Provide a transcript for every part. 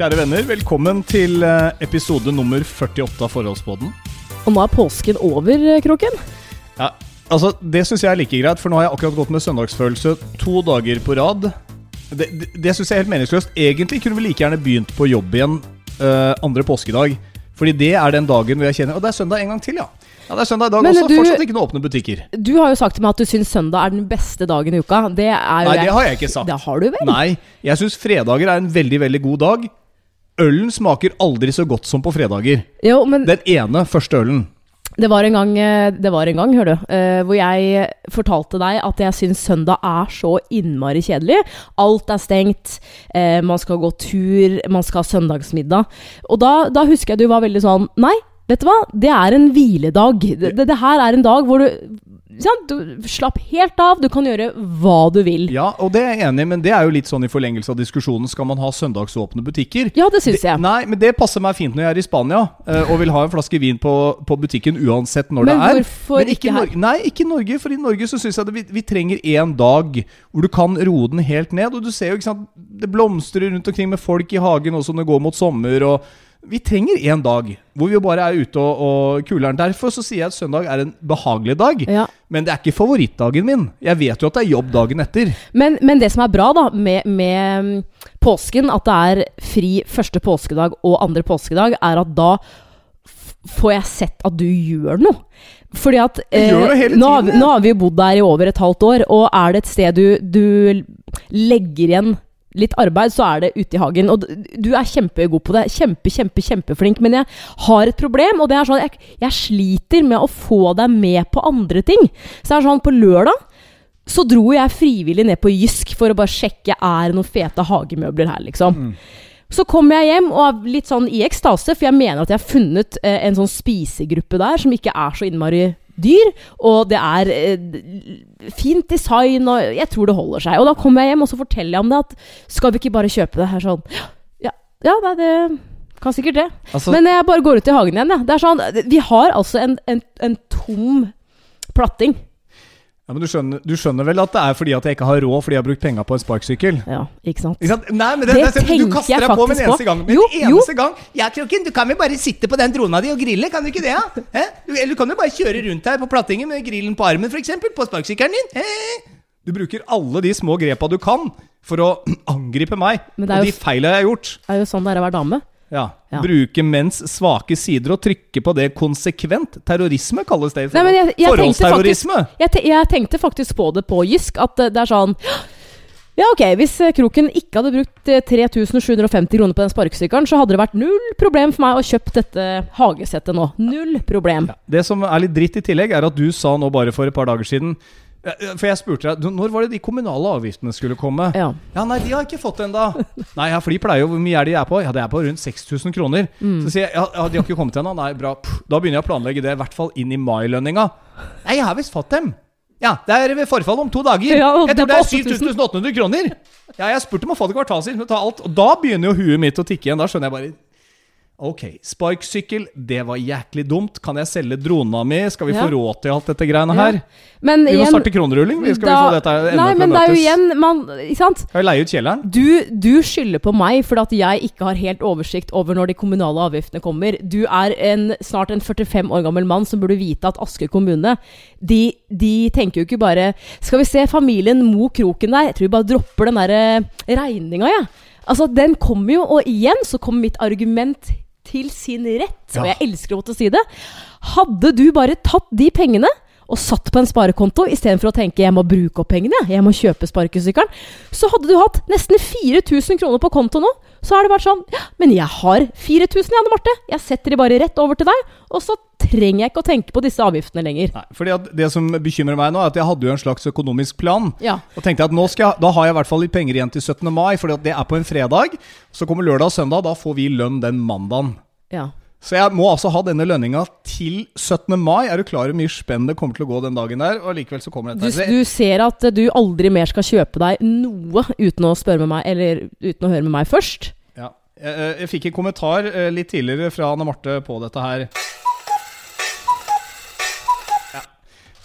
Kjære venner, velkommen til eh, episode nummer 48 av Forholdspodden. Og nå er påsken over, eh, Kroken. Ja, altså Det syns jeg er like greit, for nå har jeg akkurat gått med søndagsfølelse to dager på rad. Det, det, det syns jeg er helt meningsløst. Egentlig kunne vi like gjerne begynt på jobb igjen uh, andre påskedag. Fordi det er den dagen hvor jeg kjenner Og det er søndag en gang til, ja. Ja, Det er søndag i dag Men også. du- Fortsatt ikke noen åpne butikker. Du har jo sagt til meg at du syns søndag er den beste dagen i uka. Det er jo Nei, jeg. det har jeg ikke sagt. Det har du vel? Nei, jeg syns fredager er en veldig, veldig god dag. Ølen smaker aldri så godt som på fredager. Jo, men Den ene første ølen. det var en gang, eh, det var en gang hør du, eh, hvor jeg fortalte deg at jeg syns søndag er så innmari kjedelig. Alt er stengt, eh, man skal gå tur, man skal ha søndagsmiddag. Og da, da husker jeg du var veldig sånn Nei, vet du hva, det er en hviledag. Det, det, det her er en dag hvor du? Du slapp helt av, du kan gjøre hva du vil. Ja, og det er jeg enig i, men det er jo litt sånn i forlengelse av diskusjonen. Skal man ha søndagsåpne butikker? Ja, det syns jeg. Nei, men det passer meg fint når jeg er i Spania eh, og vil ha en flaske vin på, på butikken uansett når Men det er. hvorfor men ikke her? Norge. Nei, ikke i Norge. For i Norge så syns jeg vi, vi trenger én dag hvor du kan roe den helt ned. Og du ser jo, ikke sant, det blomstrer rundt omkring med folk i hagen også når det går mot sommer. og vi trenger én dag hvor vi bare er ute og, og kuler'n. Derfor så sier jeg at søndag er en behagelig dag. Ja. Men det er ikke favorittdagen min. Jeg vet jo at det er jobb dagen etter. Men, men det som er bra da med, med mm, påsken, at det er fri første påskedag og andre påskedag, er at da får jeg sett at du gjør noe. Fordi at eh, nå, har, tiden, vi- nå har vi jo bodd der i over et halvt år, og er det et sted du, du legger igjen litt arbeid, så er det ute i hagen. Og du er kjempegod på det. Kjempe, kjempe, kjempeflink. Men jeg har et problem, og det er sånn jeg, jeg sliter med å få deg med på andre ting. Så det er sånn på lørdag så dro jeg frivillig ned på Jysk for å bare sjekke er det noen fete hagemøbler her, liksom. Så kommer jeg hjem og er litt sånn i ekstase, for jeg mener at jeg har funnet eh, en sånn spisegruppe der som ikke er så innmari dyr, og det er eh, fint design, og jeg tror det holder seg. Og da kommer jeg hjem, og så forteller jeg om det, at skal vi ikke bare kjøpe det her sånn? Ja, ja nei, det kan sikkert det. Altså, Men jeg bare går ut i hagen igjen, jeg. Det er sånn, vi har altså en, en, en tom platting. Ja, men du skjønner, du skjønner vel at det er fordi at jeg ikke har råd fordi jeg har brukt penga på en sparkesykkel? Ja, ikke sant? Ikke sant? Nei, men det, Det det, du kaster deg på med en eneste på. gang. Med Jo, en eneste gang Ja, Kroken, du kan vel bare sitte på den drona di og grille, kan du ikke det? Ja? Eh? Du, eller du kan jo bare kjøre rundt her på plattingen med grillen på armen, f.eks. På sparkesykkelen din. Eh? Du bruker alle de små grepa du kan for å angripe meg og det jo de feila jeg har gjort. Det er jo sånn det er å være dame. Ja. Ja. Bruke menns svake sider og trykke på det konsekvent. Terrorisme kalles det. Nei, jeg, jeg, Forholdsterrorisme! tenkte faktisk, jeg, jeg tenkte faktisk på det på Jysk, at eh, det er sånn Ja, ok, hvis eh, Kroken ikke hadde brukt eh, 3750 kroner på den sparkesykkelen, så hadde det vært null problem for meg å kjøpe dette hagesettet nå. Null problem. Ja. Det som er litt dritt i tillegg, er at du sa nå bare for et par dager siden eh, For jeg spurte deg når var det de kommunale avgiftene skulle komme. Ja. Ja, nei, de har ikke fått ennå. Nei, ja, for de pleier jo Hvor mye er de er på? Ja, det er på rundt 6000 kroner. Mm. Så sier jeg ja, de har ikke kommet ennå. Nei, bra. Pff, Da begynner jeg å planlegge det, i hvert fall inn i mailønninga. Nei, jeg har visst fått dem. Ja, det er ved forfall om to dager. Ja, jeg tror det er er på 8000. 7800 kroner. Ja, jeg spurte om å få det kvartalsvis, men ta alt. Og da begynner jo huet mitt å tikke igjen. Da skjønner jeg bare Ok, sparksykkel, det var jæklig dumt. Kan jeg selge drona mi? Skal vi Ja. få råd til alt dette greiene her? Men Vi må igjen starte kronerulling. Vi skal da- vi få dette enda Nei, men det er jo igjen man, Ikke sant? Skal vi leie ut kjelleren? Du, du skylder på meg fordi at jeg ikke har helt oversikt over når de kommunale avgiftene kommer. Du er en, snart en 45 år gammel mann som burde vite at Asker kommune de, de tenker jo ikke bare Skal vi se familien Mo Kroken der? Jeg tror vi bare dropper den der regninga, jeg. Altså, den kommer jo, og igjen så kommer mitt argument til sin rett. Og jeg elsker å måtte si det. Hadde du bare tatt de pengene og satt på en sparekonto istedenfor å tenke jeg må bruke opp pengene, jeg må kjøpe sparkesykkelen, så hadde du hatt nesten 4000 kroner på konto nå. Så har det vært sånn ja, Men jeg har 4000, Janne Marte. Jeg setter de bare rett over til deg. Og så trenger jeg ikke å tenke på disse avgiftene lenger. Nei, fordi at Det som bekymrer meg nå, er at jeg hadde jo en slags økonomisk plan. Ja. Og tenkte at nå skal jeg, Da har jeg i hvert fall litt penger igjen til 17. mai, for det er på en fredag. Så kommer lørdag og søndag, da får vi lønn den mandagen. ja. Så jeg må altså ha denne lønninga til 17. mai. Er du klar over hvor mye spenn det kommer til å gå den dagen der? Og likevel så kommer Du, dette. du ser at du aldri mer skal kjøpe deg noe uten å meg, eller uten å høre med meg først. Ja. Jeg, jeg- jeg fikk en kommentar eh, litt tidligere fra Anne Marte på dette her. Ja.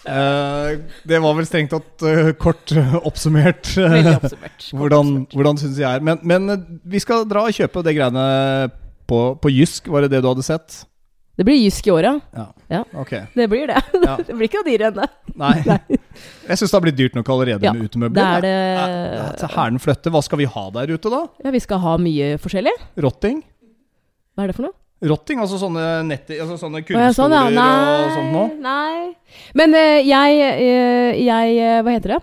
Eh, det var vel strengt tatt uh, kort uh, oppsummert eh, oppsummert. Kort hvordan, oppsummert. hvordan syns jeg er. Men, men eh, vi skal dra og kjøpe det greiene på, på Jysk, var det det du hadde sett? Det blir Jysk i år, ja. Ja. Ja. Ok. Det blir det. Ja. det blir ikke noe dyrere enn det. Nei. Jeg syns det har blitt dyrt nok allerede Ja, med Det utemøbler. er det til flytte. Hva skal vi ha der ute, da? Ja, vi skal ha mye forskjellig. Rotting? Hva er det for noe? Rotting, altså sånne netter Altså sånne ja, sånn, ja. og sånt noe? Nei. Men uh, jeg, uh, jeg uh, Hva heter det?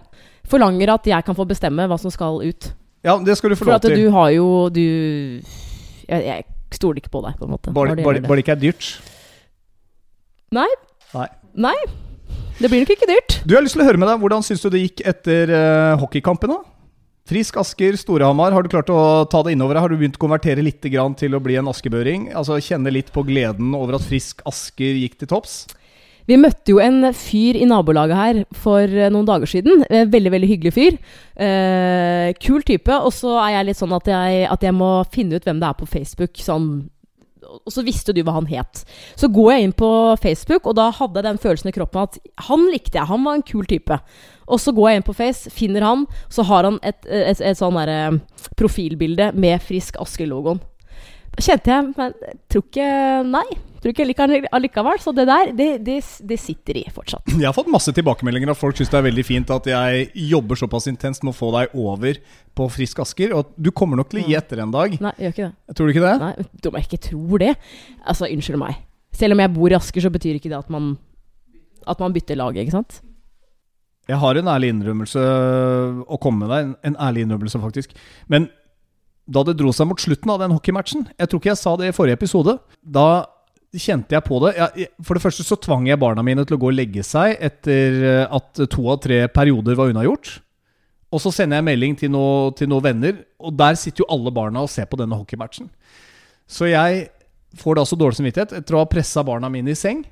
Forlanger at jeg kan få bestemme hva som skal ut. Ja, det skal du få lov til. For at du har jo Du Jeg, jeg stoler ikke på deg, på en måte. Bare det det. det ikke er dyrt. Nei. Nei. Nei. Det blir nok ikke dyrt. Du, jeg har lyst til å høre med deg. Hvordan syns du det gikk etter uh, hockeykampen? da? Frisk Asker, Storhamar. Har du klart å ta det innover deg? Har du begynt å konvertere litt grann til å bli en askebøring? Altså Kjenne litt på gleden over at Frisk Asker gikk til topps? Vi møtte jo en fyr i nabolaget her for eh, noen dager siden. Eh, Veldig veldig hyggelig fyr. Eh, kul type. Og så er jeg litt sånn at jeg, at jeg må finne ut hvem det er på Facebook. Sånn og så visste du hva han het. Så går jeg inn på Facebook, og da hadde jeg den følelsen i kroppen at han likte jeg. Han var en kul type. Og så går jeg inn på Face, finner han, så har han et, et, et sånn derre profilbilde med Frisk Aske-logoen. Kjente jeg Men jeg tror ikke Nei. Tror ikke jeg liker den allikevel. Så det der, det, det, det sitter i fortsatt. Jeg har fått masse tilbakemeldinger at folk syns det er veldig fint at jeg jobber såpass intenst med å få deg over på Frisk Asker. Og du kommer nok til å gi etter en dag. Nei, gjør ikke det. Tror du ikke det? Nei, Om jeg ikke tror det Altså, unnskyld meg. Selv om jeg bor i Asker, så betyr ikke det at man At man bytter lag, ikke sant? Jeg har en ærlig innrømmelse å komme med deg. En, en ærlig innrømmelse, faktisk. Men da det dro seg mot slutten av den hockeymatchen Jeg tror ikke jeg sa det i forrige episode. Da kjente jeg på det. Jeg, for det første så tvang jeg barna mine til å gå og legge seg etter eh, at to av tre perioder var unnagjort. Og så sender jeg melding til, noe, til noen venner, og der sitter jo alle barna og ser på denne hockeymatchen. Så jeg får da så dårlig samvittighet etter å ha pressa barna mine i seng,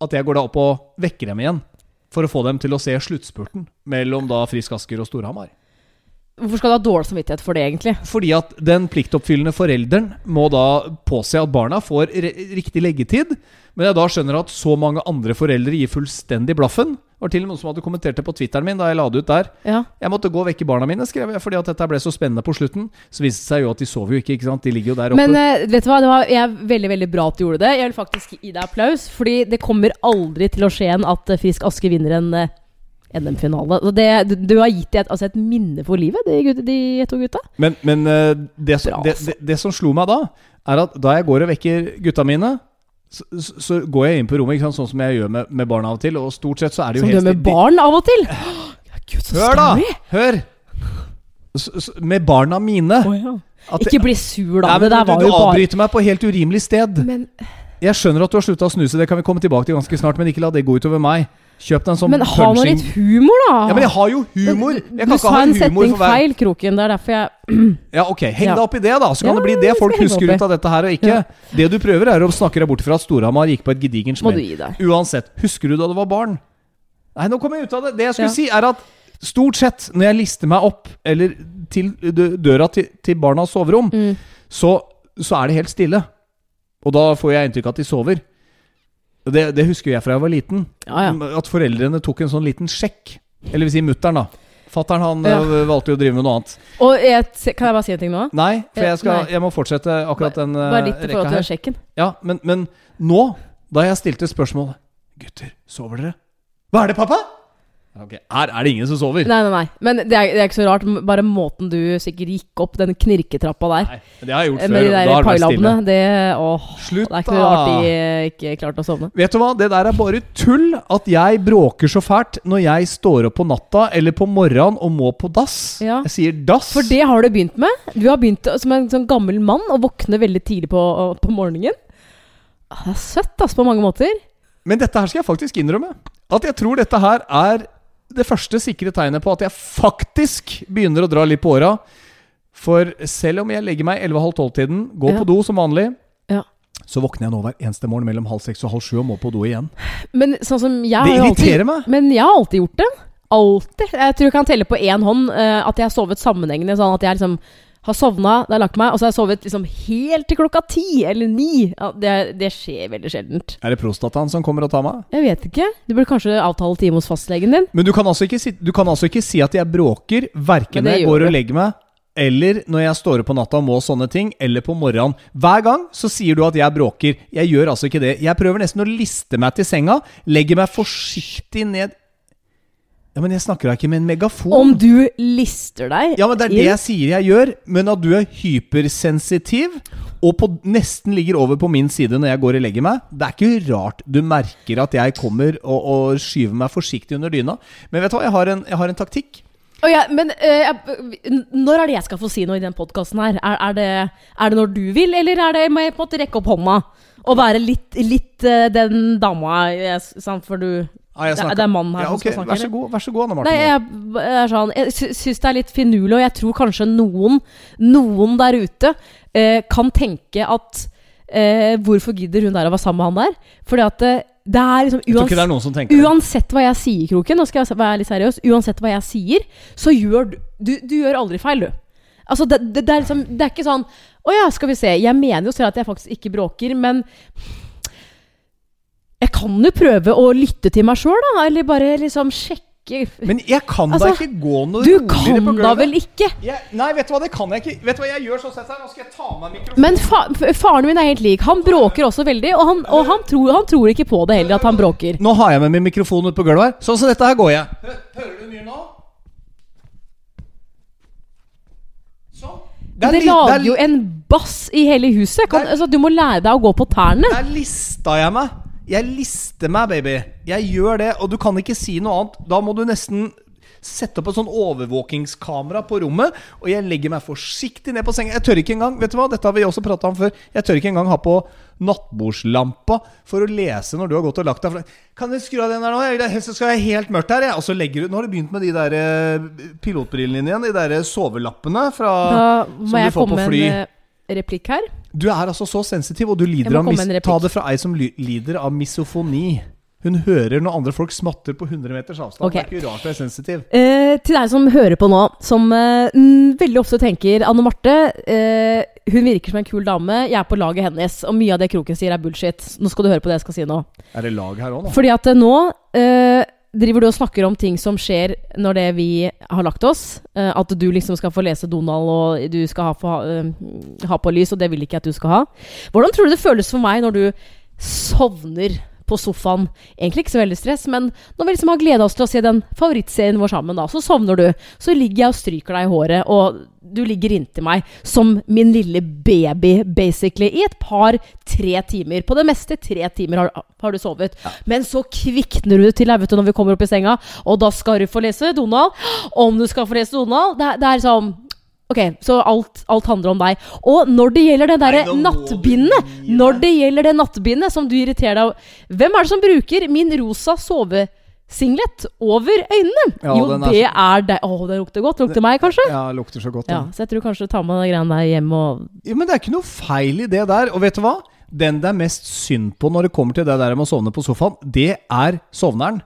at jeg går da opp og vekker dem igjen. For å få dem til å se sluttspurten mellom da Frisk Asker og Storhamar. Hvorfor skal du ha dårlig samvittighet for det, egentlig? Fordi at den pliktoppfyllende forelderen må da påse at barna får riktig leggetid. Men jeg da skjønner at så mange andre foreldre gir fullstendig blaffen. Det var til og med noen som hadde kommentert det på Twitteren min da jeg la det ut der. Ja. Jeg måtte gå og vekke barna mine, skrev jeg, fordi at dette ble så spennende på slutten. Så viste det seg jo at de sover jo ikke, ikke sant. De ligger jo der oppe. Men uh, vet du hva, det var jeg er veldig veldig bra at du gjorde det. Jeg vil faktisk gi deg applaus, fordi det kommer aldri til å skje igjen at eh, Frisk Aske vinner en eh, NM-finale. Det- Du, har gitt dem et, altså et minne for livet, de, de to gutta. Men, men eh, det, som, Bra, det, altså. det, det som slo meg da, er at da jeg går og vekker gutta mine, så, så, så går jeg inn på rommet, ikke sant, sånn som jeg gjør med, med barna av og til. Og stort sett så er det jo Som du gjør med barn av og til. Ja, Gud, så Hør, da! Hør! S s med barna mine. Oh, ja. At Ikke bli sur, da. Nei, men det der du, du jo bare avbryter meg på helt urimelig sted. men, Jeg skjønner at du har slutta å snuse, det kan vi komme tilbake til ganske snart, men ikke la det gå utover meg. Kjøp deg en sånn men ha nå litt humor, da! Ja, men jeg har jo humor! Jeg du sa ha en setning hver feil, Kroken. Det er derfor jeg Ja, ok, heng Ja. deg opp i det, da. Så kan Ja, det bli det folk husker ut av dette her, og ikke Ja. Det du prøver, er å snakke deg bort fra at Storhamar gikk på et gedigent smell. Uansett, husker du da du var barn? Nei, nå kom jeg ut av det. Det jeg skulle si, er at stort sett når jeg lister meg opp, eller til døra til, til barnas soverom, Mm. så, så er det helt stille. Og da får jeg inntrykk av at de sover. Det, det husker jeg fra jeg var liten. Ja, ja. At foreldrene tok en sånn liten sjekk. Eller vil si mutter'n, da. Fattern han Ja. øh, valgte jo å drive med noe annet. Og jeg, kan jeg bare si en ting nå? Nei, for jeg, skal, jeg må fortsette akkurat den øh, Bare litt i rekka forhold til sjekken. Ja, men, men nå, da jeg stilte spørsmålet Gutter, sover dere? Hva er det, pappa? Ok, Her er det ingen som sover. Nei, nei, nei. Men det er, det er ikke så rart. Bare måten du sikkert gikk opp den knirketrappa der Nei, det har jeg gjort med før. de der pailabene. det det Åh. Slutt, Det er ikke så rart de ikke klarte å sovne. Vet du hva, det der er bare tull at jeg bråker så fælt når jeg står opp på natta eller på morgenen og må på dass. Ja. Jeg sier dass. For det har du begynt med. Du har begynt som en sånn gammel mann å våkne veldig tidlig på, på morgenen. Ah, Det er søtt, ass, på mange måter. Men dette her skal jeg faktisk innrømme. At jeg tror dette her er det første sikre tegnet på at jeg faktisk begynner å dra litt på åra. For selv om jeg legger meg 11.30-tiden, går Ja. på do som vanlig, Ja. så våkner jeg nå hver eneste morgen mellom halv seks og halv sju og må på do igjen. Men sånn Det irriterer alltid meg. Men jeg har alltid gjort det. Alltid. Jeg tror jeg kan telle på én hånd uh, at jeg har sovet sammenhengende. Sånn at jeg liksom har sovna, da har lagt meg, og så har jeg sovet liksom helt til klokka ti eller ni. Ja, det, det skjer veldig sjeldent. Er det prostataen som kommer og tar meg? Jeg vet ikke. Du burde kanskje avtale time hos fastlegen din. Men du kan altså ikke si, du kan altså ikke si at jeg bråker, verken når jeg går og legger meg, eller når jeg står opp på natta og må sånne ting, eller på morgenen. Hver gang så sier du at jeg bråker. Jeg gjør altså ikke det. Jeg prøver nesten å liste meg til senga, legger meg forsiktig ned Ja, Men jeg snakker da ikke med en megafon. Om du lister deg Ja, men Det er det jeg sier jeg gjør, men at du er hypersensitiv og på, nesten ligger over på min side når jeg går og legger meg, det er ikke rart du merker at jeg kommer og, og skyver meg forsiktig under dyna. Men vet du hva, jeg har en, jeg har en taktikk. Oh, ja, men uh, når er det jeg skal få si noe i den podkasten her? Er, er, det, er det når du vil, eller er det, må jeg på en måte rekke opp hånda? Og være litt, litt uh, den dama, jeg, sant, for du Ja, jeg Det er- det er mannen her ja, som ok, skal snakke, Vær så god, vær så god Anne Marte. Nei, jeg, jeg sånn Jeg syns det er litt finurlig, og jeg tror kanskje noen, noen der ute eh, kan tenke at eh, Hvorfor gidder hun der å være sammen med han der? Fordi at eh, det er liksom uans det er noen som. Uansett hva jeg sier, Kroken, nå skal jeg være litt seriøs Uansett hva jeg sier, så gjør du Du, du gjør aldri feil, du. Altså, det, det, det er liksom Det er ikke sånn Å ja, skal vi se. Jeg mener jo selv at jeg faktisk ikke bråker, men jeg kan jo prøve å lytte til meg sjøl, da. Eller bare liksom sjekke Men jeg kan Altså, da ikke gå noe Du kan da vel ikke? Jeg, nei, vet du hva, det kan jeg ikke. Vet du hva jeg gjør sånn sett her? Nå skal jeg ta av meg mikrofonen. Men fa faren min er helt lik. Han bråker også veldig, og, han, og han, tror, han tror ikke på det heller, at han bråker. Nå har jeg med min mikrofon ut på gulvet her. Sånn som dette her går jeg. Hø- Hører du mye nå? Sånn. Det, li- lager jo en bass i hele huset. Kan, altså, du må lære deg å gå på tærne. Der lista jeg meg. Jeg lister meg, baby. Jeg gjør det, og du kan ikke si noe annet. Da må du nesten sette opp et sånn overvåkingskamera på rommet, og jeg legger meg forsiktig ned på senga. Jeg tør ikke engang Vet du hva, dette har vi også prata om før. Jeg tør ikke engang ha på nattbordslampa for å lese når du har gått og lagt deg. Kan du skru av den der nå? Jeg vil så skal jeg helt mørkt her. Jeg. Og så legger du Nå har du begynt med de der eh, pilotbrillene dine igjen. De der sovelappene fra Da som må du jeg får komme på med en eh, replikk her. Du er altså så sensitiv, og du lider av mis. Ta det fra ei som lider av misofoni. Hun hører når andre folk smatter på 100 meters avstand. Okay. Det er ikke rart du er sensitiv. Eh, til deg som hører på nå, som eh, veldig ofte tenker Anne Marte eh, Hun virker som en kul dame. Jeg er på laget hennes. Og mye av det Kroken sier, er bullshit. Nå skal du høre på det jeg skal si nå. Er det lag her òg, nå? Fordi at eh, nå eh, driver du og snakker om ting som skjer når det vi har lagt oss. Eh, at du liksom skal få lese Donald, og du skal ha, få, eh, ha på lys, og det vil ikke jeg at du skal ha. Hvordan tror du det føles for meg når du sovner på sofaen? Egentlig ikke så veldig stress, men når vi liksom har gleda oss til å se den favorittserien vår sammen, da, så sovner du. Så ligger jeg og stryker deg i håret, og du ligger inntil meg som min lille baby, basically, i et par-tre timer. På det meste tre timer har, har du sovet. Men så kvikner du til vet du, når vi kommer opp i senga, og da skal du få lese Donald. Om du skal få lese Donald, det, det er sånn Ok, så alt, alt handler om deg. Og når det gjelder det derre nattbindet. Når det gjelder det nattbindet som du irriterer deg av Hvem er det som bruker min rosa sovesinglet over øynene? Ja, jo, er det så- er deg. Å, det lukter godt. Det lukter meg, kanskje? Ja, lukter så godt. Ja, så jeg tror kanskje du tar med den greia der hjem og Ja, men det er ikke noe feil i det der. Og vet du hva? Den det er mest synd på når det kommer til det der med å sovne på sofaen, det er sovneren.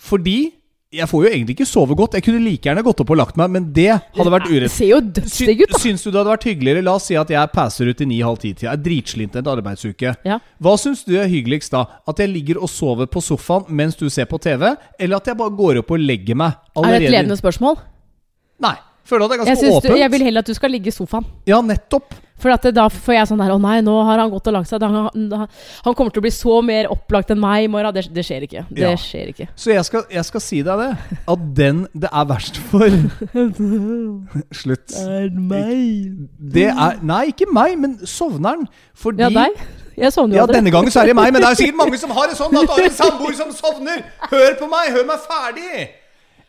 Fordi jeg får jo egentlig ikke sove godt. Jeg kunne like gjerne gått opp og lagt meg, men det hadde vært urett. ser jo dødsdigg ut, da. Syns du det hadde vært hyggeligere? La oss si at jeg passer ut i ni-halv ti-tida. Er dritsliten en arbeidsuke. Ja. Hva syns du er hyggeligst da? At jeg ligger og sover på sofaen mens du ser på TV? Eller at jeg bare går opp og legger meg? Er det et ledende spørsmål? Nei. Føler at det er Jeg, åpent. du, jeg vil heller at du skal ligge i sofaen. Ja, nettopp. For at det, da får jeg sånn der Å nei, nå har han gått og lagt seg. Han, han, han kommer til å bli så mer opplagt enn meg i morgen. Det, det skjer ikke. Det Ja. skjer ikke. Så jeg skal, jeg skal si deg det. At den det er verst for Slutt. er meg. Det er Nei, ikke meg, men sovneren. Fordi Ja, deg? Jeg sovner jo Ja, aldri. denne gangen så er det meg, men det er sikkert mange som har det sånn. At du har en samboer som sovner. Hør på meg! Hør meg ferdig!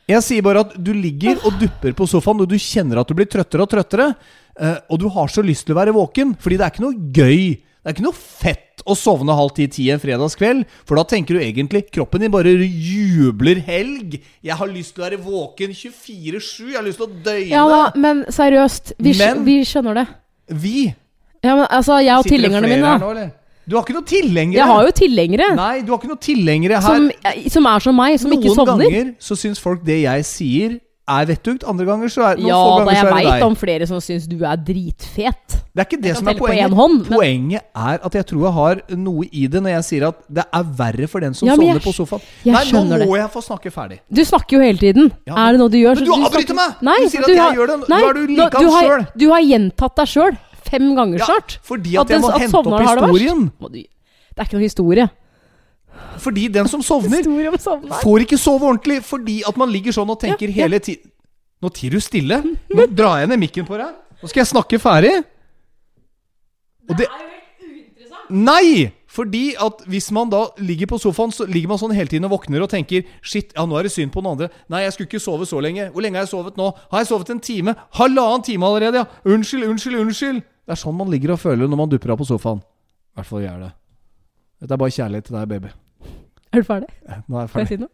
Jeg sier bare at du ligger og dupper på sofaen, og du kjenner at du blir trøttere og trøttere. eh, og du har så lyst til å være våken, fordi det er ikke noe gøy. Det er ikke noe fett å sovne halv ti-ti en fredagskveld, for da tenker du egentlig kroppen din bare jubler helg. Jeg har lyst til å være våken 24-7. Jeg har lyst til å døgne. Ja da, men seriøst. Vi, Men- vi skjønner det. Vi Ja, men altså, jeg og tilhengerne mine, mine, her nå, eller? Du har ikke noen tilhengere. Jeg har jo tilhengere Nei, du har ikke noen tilhengere her. som, som er som meg, som ikke sovner. Noen ganger så syns folk det jeg sier, er vettugt, andre ganger så er noen Ja, få ganger jeg så er det veit om flere som syns du er dritfet. Det er ikke det Jeg som er poenget. hånd, men- Poenget er at jeg tror jeg har noe i det når jeg sier at det er verre for den som Ja, sovner på sofaen. jeg Nei, nå skjønner det. må jeg få snakke ferdig. Du snakker jo hele tiden. Ja, er det noe du gjør? Men så du snakker- avbryter meg! Nei, Du sier at du jeg har- gjør det. Nå er du like du han har-. Du har gjentatt deg sjøl fem ganger Ja, snart. fordi at at jeg må at hente opp det historien. Det er ikke noe historie. Fordi den som sovner, får ikke sove ordentlig fordi at man ligger sånn og tenker Ja, ja. hele tiden Nå tier du stille. Nå drar jeg ned mikken på deg. Nå skal jeg snakke ferdig. Og det Nei! Fordi at hvis man da ligger på sofaen, så ligger man sånn hele tiden og våkner og tenker Shit, ja, nå er det synd på noen andre. Nei, jeg skulle ikke sove så lenge. Hvor lenge har jeg sovet nå? Har jeg sovet en time? Halvannen time allerede, ja! Unnskyld, unnskyld, unnskyld! Det er sånn man ligger og føler når man dupper av på sofaen. I hvert fall gjør det. Dette er bare kjærlighet til deg, baby. Er du ferdig? Nå er jeg Kan jeg ferdig. si noe?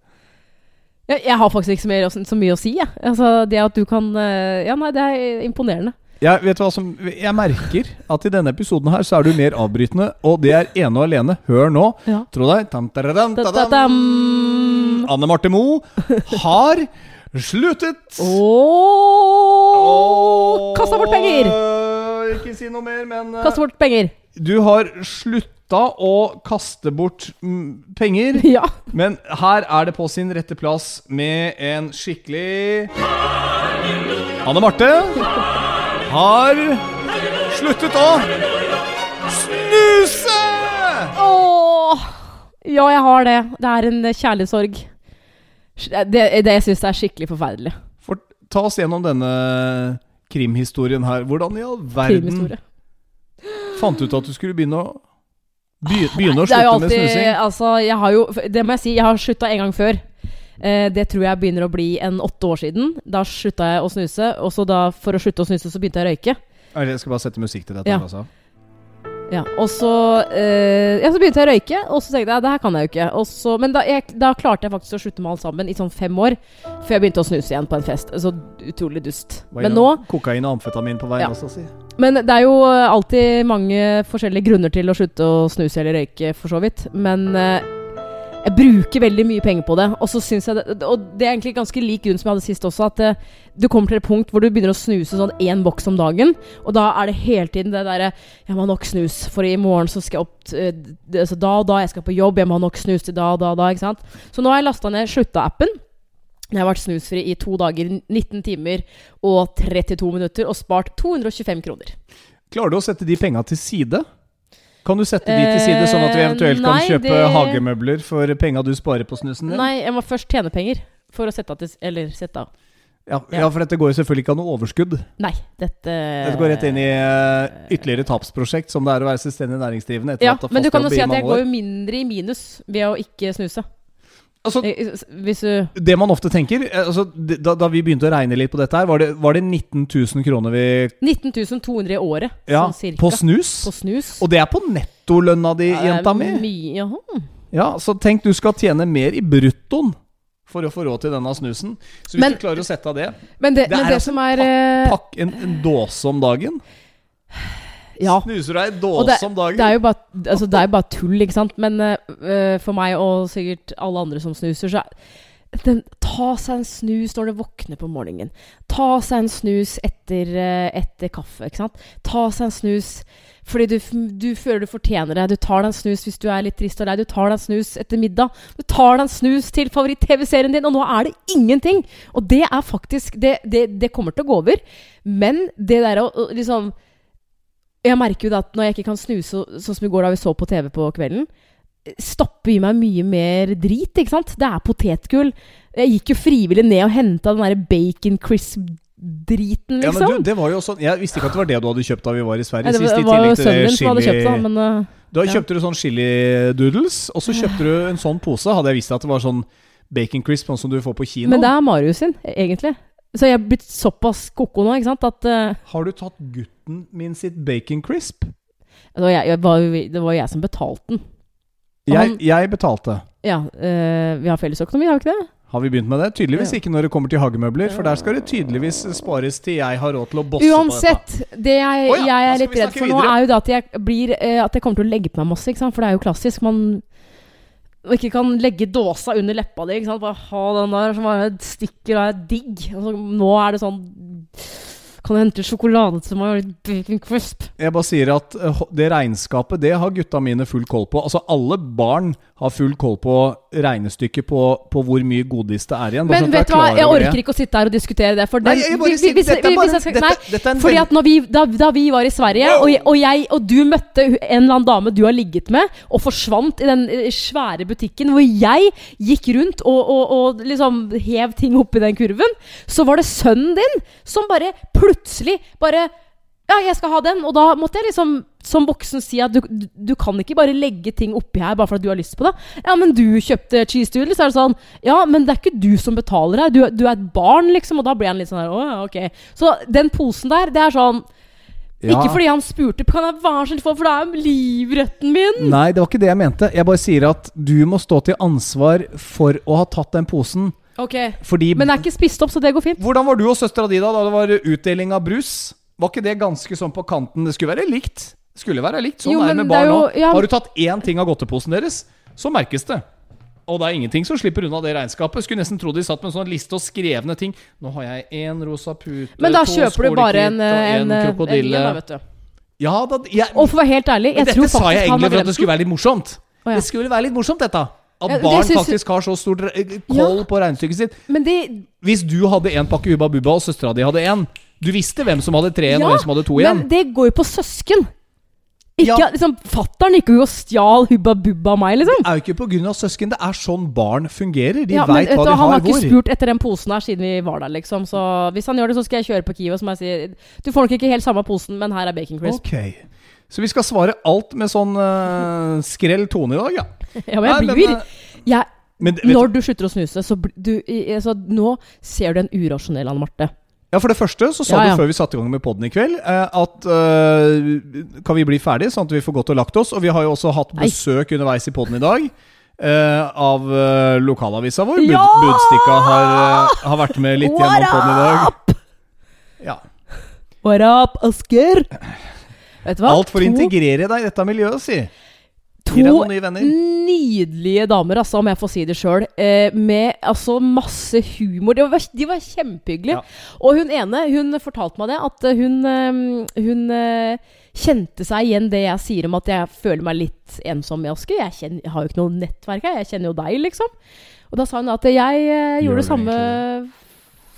Jeg, jeg har faktisk ikke så, mer, så mye å si, jeg. Altså, det at du kan eh, Ja, nei, det er imponerende. Jeg, vet du hva som, jeg merker at i denne episoden her så er du mer avbrytende, og det er ene og alene. Hør nå. Ja. Tro deg. Tam, tararam, Anne Marte Moe har sluttet. Ååå Kasta bort penger! Åh, Ikke si noe mer, men eh, Kasta bort penger. Du har slutta å kaste bort mm, penger. Ja. Men her er det på sin rette plass med en skikkelig Anne Marte har sluttet å snuse! Åh, ja, jeg har det. Det er en eh, kjærlighetssorg. Det, det jeg syns er skikkelig forferdelig. For, ta oss gjennom denne krimhistorien her. Hvordan i all verden fant du ut at du skulle begynne å begynne å slutte alltid, med snusing? Altså, jeg har jo Det må jeg si, jeg har slutta en gang før. Eh, det tror jeg begynner å bli en åtte år siden. Da slutta jeg å snuse. Og så da, for å slutte å snuse, så begynte jeg å røyke. Jeg skal bare sette musikk til dette. Ja. Altså. Ja, og så, eh, ja, så begynte jeg å røyke, og så tenkte jeg det her kan jeg jo ikke. Så, men da, jeg, da klarte jeg faktisk å slutte med alt sammen i sånn fem år, før jeg begynte å snuse igjen på en fest. Så utrolig dust. Men nå Kokain og amfetamin på veien Ja. også, si. Men det er jo alltid mange forskjellige grunner til å slutte å snuse eller røyke, for så vidt. Men eh, jeg bruker veldig mye penger på det. Og så jeg det, Og det er egentlig ganske lik grunn som jeg hadde sist også, at uh, du kommer til et punkt hvor du begynner å snuse sånn én boks om dagen. Og da er det hele tiden det derre Jeg må ha nok snus, for i morgen så skal jeg opp eh, altså da og da, jeg skal på jobb, jeg må ha nok snus til da og da og da, ikke sant. Så nå har jeg lasta ned Slutta-appen. Jeg har vært snusfri i to dager, 19 timer og 32 minutter, og spart 225 kroner. Klarer du å sette de penga til side? Kan du sette de til side, sånn at vi eventuelt eventuelt kan kjøpe det- hagemøbler for penga du sparer på snusen din? Nei, jeg må først tjene penger for å sette av til Eller sette av. Ja, Ja. ja, for dette går jo selvfølgelig ikke av noe overskudd. Nei, dette Dette går rett inn i eh, ytterligere tapsprosjekt, som det er å være selvstendig næringsdrivende. Ja, men du kan jo si at jeg går jo mindre i minus ved å ikke snuse. Altså, Eh, du det man ofte tenker eh, altså, da, da vi begynte å regne litt på dette her, var det, var det 19 000 kroner vi 19 200 i året, Ja, sånn cirka. på snus? På snus. Og det er på nettolønna di, Ja, jenta mi. Mye, ja. Ja, så tenk du skal tjene mer i bruttoen for å få råd til denne snusen. Så hvis Men- du klarer å sette av det Men det, Det men er det altså som er eh, Pakk en, en dåse om dagen. Ja. Snuser ei Og dåse om dagen? det er jo bare, altså det er bare tull, ikke sant? Men eh, for meg og sikkert alle andre som snuser, så er den, Ta seg en snus når du våkner på morgenen. Ta seg en snus etter, eh, etter kaffe, ikke sant? Ta seg en snus fordi du, du føler du fortjener det. Du tar deg en snus hvis du er litt trist og lei. Du tar deg en snus etter middag. Du tar deg en snus til favoritt-TV-serien din, og nå er det ingenting! Og det er faktisk Det, det, det kommer til å gå over. Men det der å å liksom jeg merker jo det at når jeg ikke kan snuse sånn som i går da vi så på TV på kvelden, stopper i meg mye mer drit, ikke sant? Det er potetgull. Jeg gikk jo frivillig ned og henta den der bacon crisp-driten, Ja, liksom. men du, det var jo sånn Jeg visste ikke at det var det du hadde kjøpt da vi var i Sverige Nei, det sist. var, I var jo tillegg til det som hadde kjøpt det, men uh, Da ja. kjøpte du sånn chili doodles, og så kjøpte du en sånn pose. Hadde jeg visst at det var sånn bacon crisp, sånn som du får på kino. Men det er Marius sin, egentlig. Så jeg er blitt såpass ko-ko nå, ikke sant, at uh, Har du tatt gutten min sitt bacon crisp? det, var jeg, jeg var, det var jeg som betalte den. Jeg, jeg betalte. Ja, øh, vi har fellesøkonomi, har vi ikke det? Har vi begynt med det? Tydeligvis ikke når det kommer til hagemøbler, for der skal det tydeligvis spares til jeg har råd til å bosse på dette. Uansett, det jeg, oh, ja, jeg er litt redd for nå, videre. er jo det at jeg blir eh, At jeg kommer til å legge på meg masse? For det er jo klassisk. Man ikke kan legge dåsa under leppa di. Bare ha den der som bare stikker og er digg. Altså, nå er det sånn Kan du hente sjokolade til meg og litt bacon crisp? Jeg bare sier at eh, det regnskapet, det har gutta mine full koll på. Altså Alle barn har full koll på regnestykket på, på hvor mye godis det er igjen. Men sånn vet du hva, jeg orker ikke å sitte her og diskutere det. For fordi at vi, da, da vi var i Sverige, og, og jeg og du møtte en eller annen dame du har ligget med, og forsvant i den eh, svære butikken hvor jeg gikk rundt og, og, og liksom hev ting oppi den kurven, så var det sønnen din som bare plutselig bare ja, jeg skal ha den. Og da måtte jeg liksom som voksen si at du, du, du kan ikke bare legge ting oppi her bare fordi du har lyst på det. Ja, men du kjøpte cheese doodles. Så er det sånn Ja, men det er ikke du som betaler her. Du, du er et barn, liksom. Og da blir han litt sånn her Å ok. Så den posen der, det er sånn Ja. Ikke fordi han spurte, kan jeg være snill få, for det er livretten min. Nei, det var ikke det jeg mente. Jeg bare sier at du må stå til ansvar for å ha tatt den posen. Ok, Fordi Men det er ikke spist opp, så det går fint. Hvordan var du og søstera di da da det var utdeling av brus? Var ikke det ganske sånn på kanten? Det skulle være likt. Skulle være likt. Sånn Jo, er det med barn òg. ja. Har du tatt én ting av godteposen deres, så merkes det. Og det er ingenting som slipper unna det regnskapet. Skulle nesten tro de satt med en sånn liste og skrevne ting. Nå har jeg én rosa pute, Men da kjøper du bare en, skolekit og en, en en, krokodille. en du. ja, da, jeg, Og for å være helt ærlig, jeg Dette tror sa jeg egentlig for at det skulle være litt morsomt. Oh, ja. Det skulle være litt morsomt, dette. At Ja, barn synes... faktisk har så stor koll ja. på regnestykket sitt. Men det Hvis du hadde én pakke Hubba Bubba, og søstera di hadde én Du visste hvem som hadde tre igjen, Ja, og hvem som hadde to igjen. Men det går jo på søsken. Ikke, Ja. liksom, Fattern gikk jo og stjal Hubba Bubba av meg, liksom. Det er jo ikke pga. søsken. Det er sånn barn fungerer. De Ja, veit hva de Han har har ikke hvor. spurt etter den posen her siden vi var der, liksom. Så hvis han gjør det, så skal jeg kjøre på Kiwi og jeg si Du får nok ikke helt samme posen, men her er bacon crisp. Ok Så vi skal svare alt med sånn uh, skrell tone i dag, ja. Ja, men jeg blir eh, jeg, men Når du slutter å snuse, så du altså, Nå ser du en urasjonell Anne Marte. Ja, For det første så sa Ja, ja. du før vi satte i gang med podden i kveld, eh, at uh, kan vi bli ferdig, sånn at vi får gått og lagt oss. Og vi har jo også hatt besøk Nei. underveis i podden i dag. Uh, av uh, lokalavisa vår. Bud, Ja! Budstikka har, uh, har vært med litt What gjennom podden i dag. Ja. What up, Asker? Vet du hva? Alt for å integrere deg i dette miljøet, si. To nydelige damer, altså, om jeg får si det sjøl. Eh, med altså masse humor. De var, de var kjempehyggelige. Ja. Og hun ene hun fortalte meg det, at eh, hun, eh, hun eh, kjente seg igjen det jeg sier om at jeg føler meg litt ensom i Asker. Jeg, kjenner, jeg har jo ikke noe nettverk her, jeg kjenner jo deg, liksom. Og da sa hun at jeg eh, gjorde det samme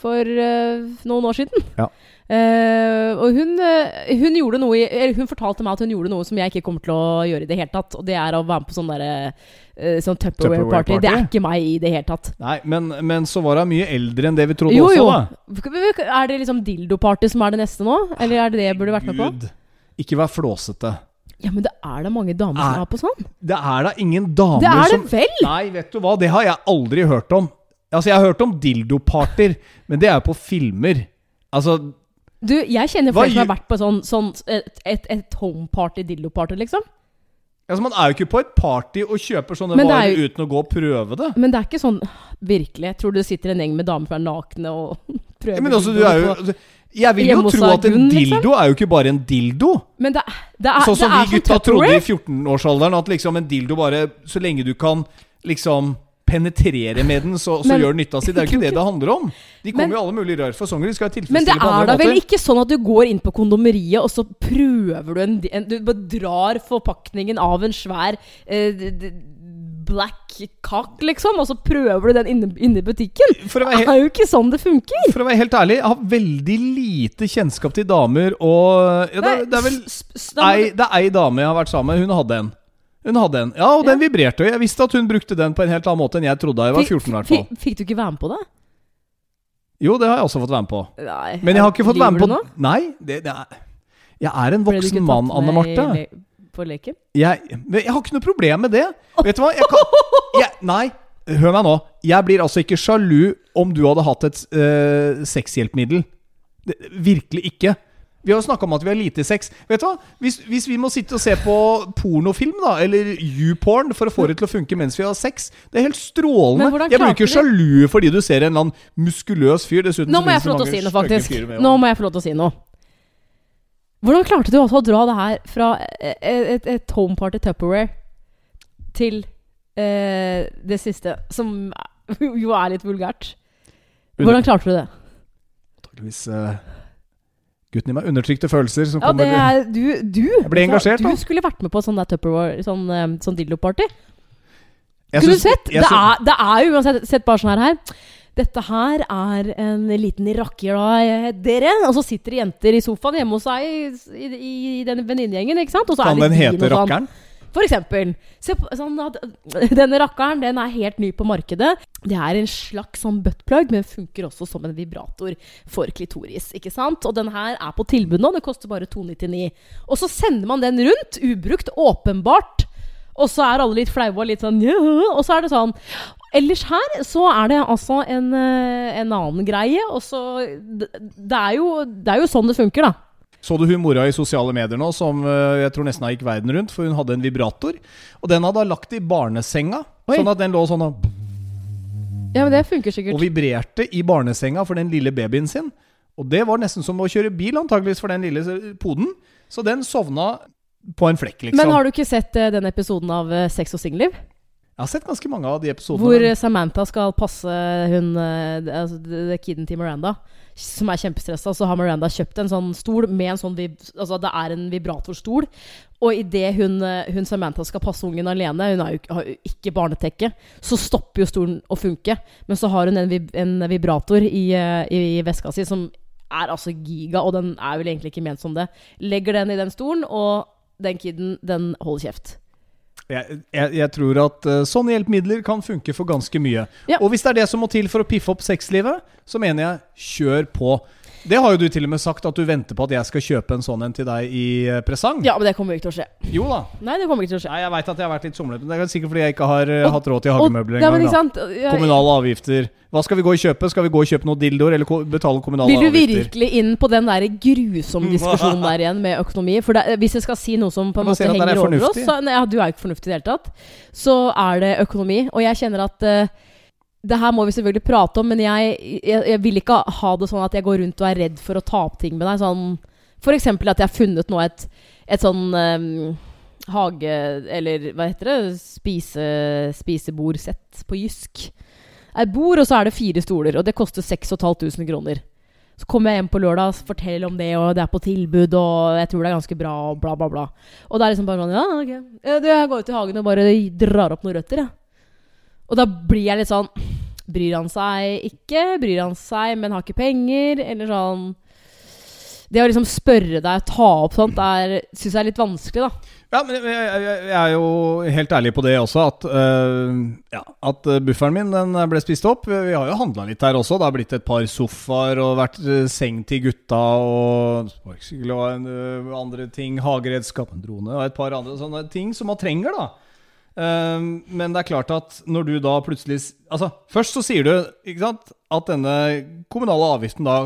for eh, noen år siden. Ja. Eh, og hun, eh, hun gjorde noe eller Hun fortalte meg at hun gjorde noe som jeg ikke kommer til å gjøre i det hele tatt. Og det er å være med på sånn derre uh, Sånn Tupperware Tupperware party. Det er ikke meg i det hele tatt. Nei, men, men så var hun mye eldre enn det vi trodde Jo, også, jo. da. Er det liksom dildoparty som er det neste nå? Eller er det det jeg burde vært med på? Gud. Ikke vær flåsete. Ja, men det er da mange damer Er- som er på sånn. Det er da ingen damer som Det er som det vel! Nei, vet du hva, det har jeg aldri hørt om. Altså, jeg har hørt om dildopartyer, men det er jo på filmer. Altså, Du, jeg kjenner Hva flere som har gjør- vært på sånn, sånn et, et, et homeparty, dildoparty, liksom. altså, man er jo ikke på et party og kjøper sånne Men det er varer jo- uten å gå og prøve det. Men det er ikke sånn virkelig. Jeg tror det sitter en gjeng med damer som er nakne og prøver Ja, men altså, du er jo altså, Jeg vil jo hos tro at en liksom? dildo er jo ikke bare en dildo. Men det, det er Sånn som det er vi gutta trodde i 14-årsalderen, at liksom en dildo bare Så lenge du kan liksom penetrere med den, så, så Men- gjør nytta si. Det er jo ikke det det handler om. De kommer Men- jo alle mulige rare fasonger. De skal jo Men det er da vel ikke sånn at du går inn på kondomeriet, og så prøver du en, en Du bare drar forpakningen av en svær eh, black cock, liksom, og så prøver du den inne, inne i butikken? Det er jo ikke sånn det funker! For å være helt ærlig, jeg har veldig lite kjennskap til damer, og ja, det, det er vel ei, Det er ei dame jeg har vært sammen med. Hun hadde en. Hun hadde en. Ja, og den vibrerte. Jeg visste at hun brukte den på en helt annen måte enn jeg trodde da jeg var 14. i hvert fall. Fikk, fikk du ikke være med på det? Jo, det har jeg også fått være med på. Nei. Men jeg har ikke fått være med på nå? Nei, det, det er Jeg er en voksen mann, Anne Marte. På leken? Jeg, jeg har ikke noe problem med det. Vet du hva? Jeg kan, jeg, nei, hør meg nå. Jeg blir altså ikke sjalu om du hadde hatt et uh, sexhjelpemiddel. Det, virkelig ikke. Vi har jo snakka om at vi har lite sex. Vet du hva? Hvis, hvis vi må sitte og se på pornofilm, da, eller YouPorn, for å få det til å funke mens vi har sex, det er helt strålende. Jeg blir ikke sjalu fordi du ser en eller annen muskuløs fyr. Dessuten Nå må jeg få lov til å si noe, faktisk. med Nå må jeg få lov til å si noe. Hvordan klarte du også å dra det her fra et, et, et homeparty Tupperware til eh, det siste, som jo er litt vulgært. Hvordan klarte du det? Antakeligvis uh, gutten i meg. Undertrykte følelser som Ja, det kommer er du, du Jeg ble engasjert, Du skulle vært med på sånn der Tupperware, sånn, eh, sånn dildo-party. Skulle du sett? Det er, det er jo uansett sett bare sånn her her. Dette her er en liten rakker da, eh, dere. Og så sitter det jenter i sofaen hjemme hos seg i, i, i den venninnegjengen, ikke sant? Og så Kan den hete og sånn. For eksempel. Se på, sånn at, denne rakkeren den er helt ny på markedet. Det er en slags sånn buttplug, men funker også som en vibrator for klitoris. ikke sant? Og den her er på tilbud nå. Det koster bare 299. Og så sender man den rundt, ubrukt, åpenbart. Og så er alle litt flaue og litt sånn Og så er det sånn. Ellers her så er det altså en, eh, en annen greie. Og så det, det er jo sånn det funker, da. Så du hun mora i sosiale medier nå som eh, jeg tror nesten gikk verden rundt, for hun hadde en vibrator. Og den hadde hun lagt i barnesenga, Oi. sånn at den lå sånn og, Ja, men det funker sikkert. og vibrerte i barnesenga for den lille babyen sin. Og det var nesten som å kjøre bil, antageligvis for den lille poden. Så den sovna på en flekk, liksom. Men har du ikke sett eh, den episoden av eh, Sex og singelliv? Jeg har sett ganske mange av de episodene. Hvor men... Samantha skal passe hun eh, altså, kiden til Miranda, som er kjempestressa. Så har Miranda kjøpt en sånn stol med en sånn vib Altså det er en vibratorstol. Og idet hun, eh, hun Samantha skal passe ungen alene, hun jo, har jo ikke barnetekke, så stopper jo stolen å funke. Men så har hun en, vib en vibrator i, i, i veska si som er altså giga, og den er vel egentlig ikke ment som det. Legger den i den stolen, og den kiden, den holder kjeft. Jeg, jeg, jeg tror at uh, sånne hjelpemidler kan funke for ganske mye. Ja. Og hvis det er det som må til for å piffe opp sexlivet, så mener jeg kjør på. Det har jo du til og med sagt, at du venter på at jeg skal kjøpe en sånn en til deg i eh, presang. Ja, men det kommer ikke til å skje. Jo da. Nei, det kommer ikke til å skje. Nei, jeg veit at jeg har vært litt somlete, men det er sikkert fordi jeg ikke har eh, Og- hatt råd til hagemøbler engang. Ja, Kommunale avgifter. Hva skal vi gå og kjøpe? Skal vi gå og kjøpe noen dildoer, eller ko betale kommunale avgifter? Vil du virkelig inn på den der grusomme diskusjonen der igjen med økonomi? For det, hvis jeg skal si noe som på en måte er henger over oss så, nei, Du er jo ikke fornuftig i det hele tatt. Så er det økonomi. Og jeg kjenner at eh, det her må vi selvfølgelig prate om, men jeg, jeg, jeg vil ikke ha det sånn at jeg går rundt og er redd for å ta opp ting med deg. Sånn, for eksempel at jeg har funnet nå et, et sånn um, hage... Eller hva heter det? Spise, spisebordsett på Jysk. Et bord, og så er det fire stoler, og det koster 6500 kroner. Så kommer jeg hjem på lørdag og forteller om det, og det er på tilbud, og jeg tror det er ganske bra, og bla, bla, bla. Og det er liksom bare sånn Ja, ok. Du, Jeg går ut i hagen og bare drar opp noen røtter, jeg. Og da blir jeg litt sånn Bryr han seg ikke? Bryr han seg, men har ikke penger? Eller sånn Det å liksom spørre deg, ta opp sånt, syns jeg er litt vanskelig, da. Ja, men jeg, jeg, jeg er jo helt ærlig på det også, at, uh, ja, at øh, bufferen min den ble spist opp. Vi har jo handla litt her også. Det har blitt et par sofaer og vært øh, seng til gutta og sparkesykkel og andre ting. Hageredskap, en drone og et par andre sånne ting som man trenger, da. Ehm, men det er klart at når du da plutselig Altså, først så sier du ikke sant, at denne kommunale avgiften da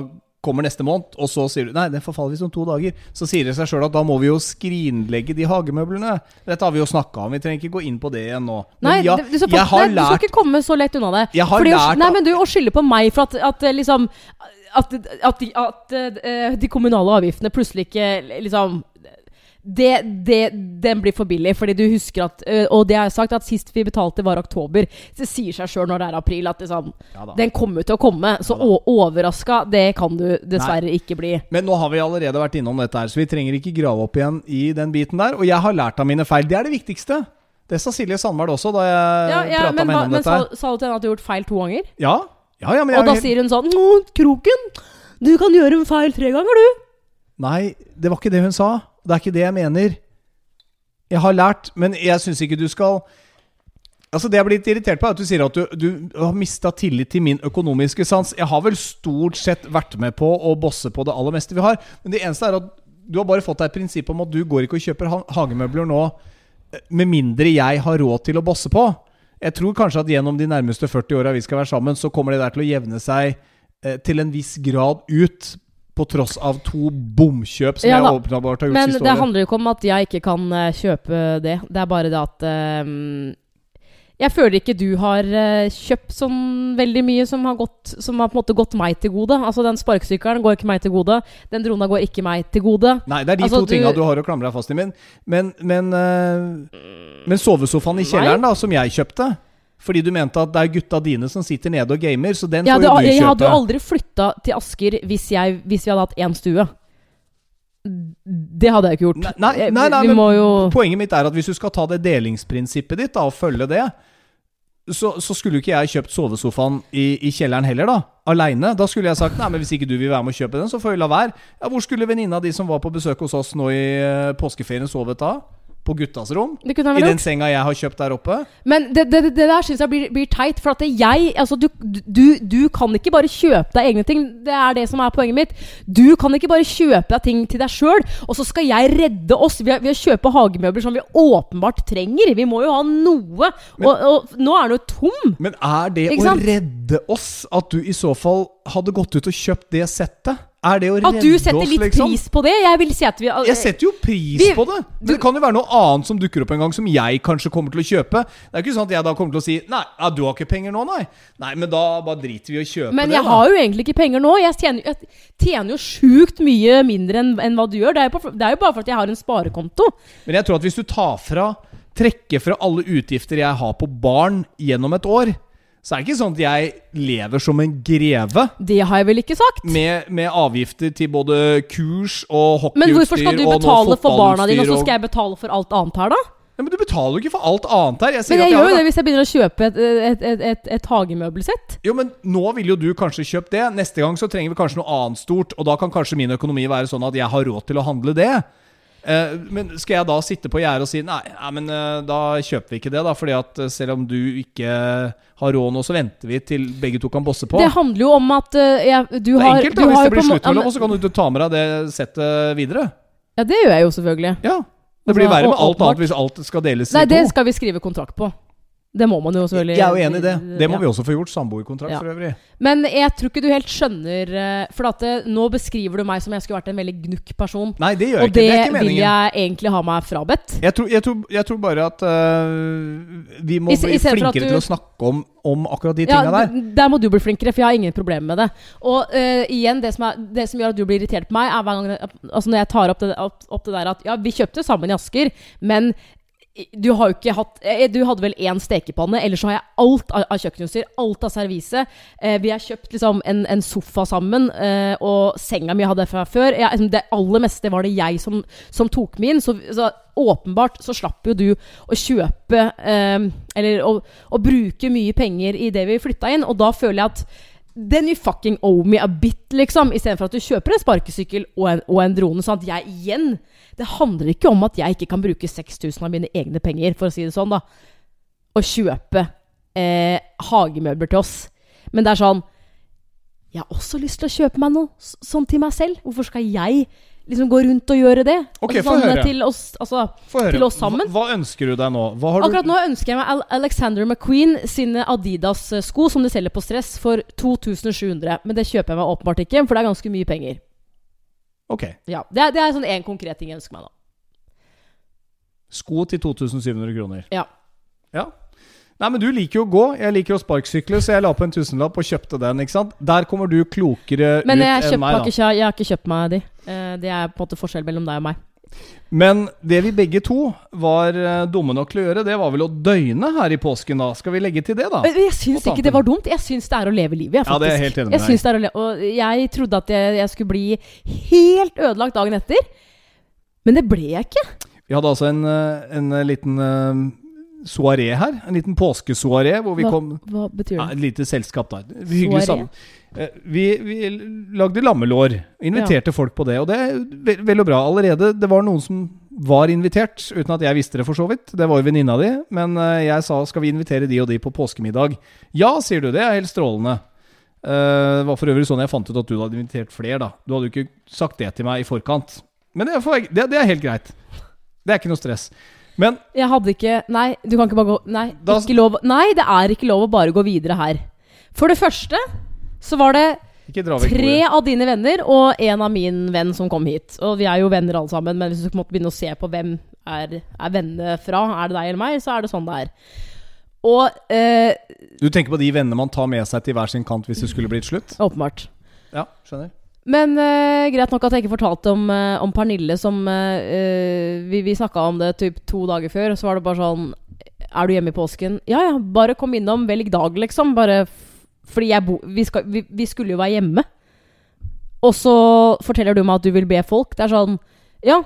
kommer neste måned, og så sier du Nei, den forfaller visst om to dager. Så sier det seg sjøl at da må vi jo skrinlegge de hagemøblene. Dette har vi jo snakka om, vi trenger ikke gå inn på det igjen nå. Nei, ja, det, du, skal, nei, du skal ikke komme så lett unna det. Jeg har Fordi lært Nei, men du, Å skylde på meg for at, at eh, liksom At, at, de, at eh, de kommunale avgiftene plutselig ikke liksom det, det, Den blir for billig, fordi du husker at eh, Og det har jeg sagt, at sist vi betalte, var oktober. Det sier seg sjøl når det er april, at liksom, Ja den kommer til å komme. Så Ja overraska, det kan du dessverre ikke bli. Men nå har vi allerede vært innom dette her, så vi trenger ikke grave opp igjen i den biten der. Og jeg har lært av mine feil. Det er det viktigste. Det sa Silje Sandberg også da jeg Ja, ja, prata med henne om men dette. sa, sa du til henne at du har gjort feil to ganger? Ja, ja, ja men jeg Og da helt- sier hun sånn Kroken, du kan gjøre en feil tre ganger, du. Nei, det var ikke det hun sa. Det er ikke det jeg mener. Jeg har lært, men jeg syns ikke du skal Altså Det jeg blir litt irritert på, er at du sier at du, du har mista tillit til min økonomiske sans. Jeg har vel stort sett vært med på å bosse på det aller meste vi har. Men det eneste er at du har bare fått deg et prinsipp om at du går ikke og kjøper hagemøbler nå eh, med mindre jeg har råd til å bosse på. Jeg tror kanskje at gjennom de nærmeste 40 åra vi skal være sammen, så kommer det der til å jevne seg eh, til en viss grad ut. På tross av to bomkjøp som Ja jeg åpenbart har gjort Men siste det handler jo ikke om at jeg ikke kan uh, kjøpe det. Det er bare det at uh, Jeg føler ikke du har uh, kjøpt sånn veldig mye som har, gått, som har på en måte gått meg til gode. Altså Den sparkesykkelen går ikke meg til gode. Den drona går ikke meg til gode. Nei, det er de Altså, to du- tinga du har å klamre deg fast i. min. men, men, men sovesofaen i kjelleren, da, som jeg kjøpte Fordi du mente at det er gutta dine som sitter nede og gamer, så den ja, får jo du jeg hadde jo aldri flytta til Asker hvis, jeg, hvis vi hadde hatt én stue. Det hadde jeg ikke gjort. Nei, nei, nei, nei men jo poenget mitt er at hvis du skal ta det delingsprinsippet ditt da, og følge det, så, så skulle ikke jeg kjøpt sovesofaen i, i kjelleren heller, da. Aleine. Da skulle jeg sagt nei, men hvis ikke du vil være med å kjøpe den, så får vi la være. Ja, Hvor skulle venninna di som var på besøk hos oss nå i eh, påskeferien, sovet da? På guttas rom? I den gjort. senga jeg har kjøpt der oppe? Men det, det, det der syns jeg blir, blir teit. For at jeg Altså, du, du, du kan ikke bare kjøpe deg egne ting. Det er det som er poenget mitt. Du kan ikke bare kjøpe deg ting til deg sjøl, og så skal jeg redde oss ved, ved å kjøpe hagemøbler som vi åpenbart trenger. Vi må jo ha noe. Men- og, og nå er den jo tom. Men er det å redde oss at du i så fall hadde gått ut og kjøpt det settet? Er det å redde At du setter litt liksom? pris på det. Jeg vil si at vi Jeg setter jo pris Vi- på det. Men det kan jo være noe annet som dukker opp en gang, som jeg kanskje kommer til å kjøpe. Det er ikke sånn at jeg da kommer til å si Nei, ja, du har ikke penger nå, nei. Nei, men da bare driter vi i å kjøpe Men det. jeg har jo egentlig ikke penger nå. Jeg tjener, jeg tjener jo sjukt mye mindre enn enn hva du gjør. Det er, på, det er jo bare fordi jeg har en sparekonto. Men jeg tror at hvis du tar fra Trekker fra alle utgifter jeg har på barn gjennom et år, så er det ikke sånn at jeg lever som en greve. Det har jeg vel ikke sagt. Med, med avgifter til både kurs og hockeyutstyr Men hvorfor skal du betale for barna dine, og så skal jeg betale for alt annet her, da? Ja, men du betaler jo ikke for alt annet her. Jeg Men at jeg gjør jo det hvis jeg begynner å kjøpe et, et, et, et, et hagemøbelsett. Jo, men nå vil jo du kanskje kjøpt det. Neste gang så trenger vi kanskje noe annet stort, og da kan kanskje min økonomi være sånn at jeg har råd til å handle det. Eh, men skal jeg da sitte på gjerdet og si nei, nei men eh, da kjøper vi ikke det, da? Fordi at eh, selv om du ikke har råd nå, så venter vi til begge to kan bosse på. Det handler jo om at jeg, du Det er enkelt, da. Hvis det blir slutt mellom oss, så kan du ta med deg det settet videre. Ja, det gjør jeg jo selvfølgelig. Ja. Det blir Altså, verre med alt annet hvis alt skal deles Nei, i to. det skal vi skrive kontrakt på. Det må man jo selvfølgelig Jeg er jo enig i det. Det må Ja. vi også få gjort. Samboerkontrakt Ja. for øvrig. Men jeg tror ikke du helt skjønner eh, For at det, nå beskriver du meg som jeg skulle vært en veldig gnukk person. Nei, det gjør jeg ikke. det, Det er ikke vil jeg egentlig ha meg frabedt. Jeg tror, jeg, tror, jeg tror bare at uh, vi må I bli flinkere du- til å snakke om, om akkurat de Ja, tinga der. der må du bli flinkere, for jeg har ingen problemer med det. Og uh, igjen, det som, er, det som gjør at du blir irritert på meg, er hver gang altså når jeg tar opp det, opp, opp det der at ja, vi kjøpte sammen i Asker, men du har jo ikke hatt eh, Du hadde vel én stekepanne, ellers har jeg alt av, kjøkkenutstyr. Alt av servise. Eh, vi har kjøpt liksom en, en sofa sammen, eh, og senga mi hadde jeg fra før. Liksom, det aller meste var det jeg som, som tok med inn. Så, så åpenbart så slapp jo du å kjøpe Eller å, å bruke mye penger i det vi flytta inn, og da føler jeg at Then you fucking owe me a bit, liksom. Istedenfor at du kjøper en sparkesykkel og en, og en drone. Sånn at jeg igjen Det handler ikke om at jeg ikke kan bruke 6000 av mine egne penger, for å si det sånn, da. Og kjøpe eh, hagemøbler til oss. Men det er sånn Jeg har også lyst til å kjøpe meg noe sånn til meg selv. Hvorfor skal jeg liksom gå rundt og gjøre det? Ok, altså, sånn. Til oss, altså, til oss sammen. Hva, hva ønsker du deg nå? Akkurat du nå ønsker jeg meg Al Alexander McQueen sine Adidas-sko som de selger på Stress for 2700. Men det kjøper jeg meg åpenbart ikke, for det er ganske mye penger. Ok. Ja, Det er, det er sånn én konkret ting jeg ønsker meg, nå. Sko til 2700 kroner. Ja. Ja. Nei, men du liker jo å gå. Jeg liker å sparkesykle, så jeg la på en tusenlapp og kjøpte den. ikke sant? Der kommer du klokere Men ut enn meg, Men jeg har ikke kjøpt meg de. Eh, det er på en måte forskjell mellom deg og meg. Men det vi begge to var eh, dumme nok til å gjøre, det var vel å døgne her i påsken, da. Skal vi legge til det, da? Jeg syns ikke det var dumt. Jeg syns det er å leve livet. Jeg, Ja, det er helt enig med jeg deg. det er å le Og jeg trodde at jeg, jeg skulle bli helt ødelagt dagen etter. Men det ble jeg ikke. Vi hadde altså en, eh, en eh, liten soaré her. En liten påskesoaré hvor vi Hva, kom hva betyr ja, det? Et lite selskap, da. Hyggelig sammen. Eh, Vi, vi lagde lammelår. Inviterte folk på det. Og det er ve- vel og bra. Allerede det var noen som var invitert, uten at jeg visste det, for så vidt. Det var jo venninna di. Men eh, jeg sa skal vi invitere de og de på påskemiddag. Ja, sier du. Det er helt strålende. Eh, Det var for øvrig sånn jeg fant ut at du hadde invitert flere, da. Du hadde jo ikke sagt det til meg i forkant. Men det er, for, det, det er helt greit. Det er ikke noe stress. Men Jeg hadde ikke Nei, du kan ikke bare gå Nei, Da- ikke lov, nei det er ikke lov å bare gå videre her. For det første så var det ikke dra vekk tre bordet. av dine venner og en av min venn som kom hit. Og vi er jo venner alle sammen, men hvis du måtte begynne å se på hvem er, er vennene fra, er det deg eller meg, så er det sånn det er. Og eh, Du tenker på de vennene man tar med seg til hver sin kant hvis det skulle blitt slutt? åpenbart. Ja, skjønner. Men uh, greit nok at jeg ikke fortalte om, uh, om Pernille som eh, Vi, vi snakka om det typ to dager før, så var det bare sånn Er du hjemme i påsken? Ja ja, bare kom innom. Velg dag, liksom. Bare fordi jeg bo vi, vi, vi skulle jo være hjemme. Og så forteller du meg at du vil be folk. Det er sånn Ja,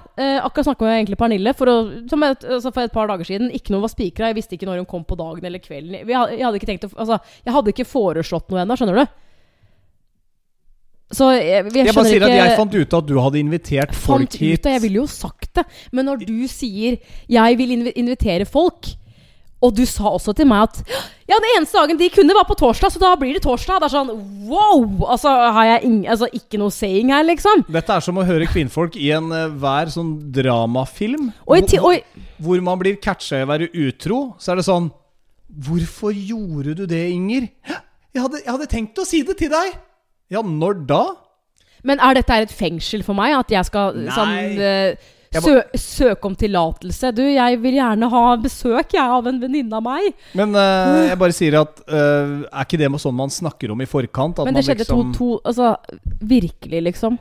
akkurat snakka med egentlig Pernille for, å, et, altså for et par dager siden. Ikke noe var spikra. Jeg visste ikke når hun kom på dagen eller kvelden. Vi, had- jeg hadde ikke å Altså, jeg hadde ikke foreslått noe ennå, skjønner du? Så jeg, jeg, Jeg, bare sier at jeg fant ut at du hadde invitert folk fant hit. ut og Jeg ville jo sagt det. Men når du sier 'jeg vil invitere folk', og du sa også til meg at ja, den eneste dagen de kunne, var på torsdag, så da blir det torsdag. Det er sånn wow! Altså, har jeg ing altså, ikke noe saying her, liksom? Dette er som å høre kvinnfolk i enhver uh, sånn dramafilm. Oi, ti hvor, hvor man blir catcha i å være utro. Så er det sånn Hvorfor gjorde du det, Inger? Jeg hadde, jeg hadde tenkt å si det til deg. Ja, når da? men er dette et fengsel for meg? At jeg skal sånn uh, sø søke om tillatelse? Du, jeg vil gjerne ha besøk jeg, av en venninne av meg. Men uh, jeg bare sier at uh, Er ikke det sånn man snakker om i forkant? Men det man skjedde liksom, to, to Altså, virkelig, liksom.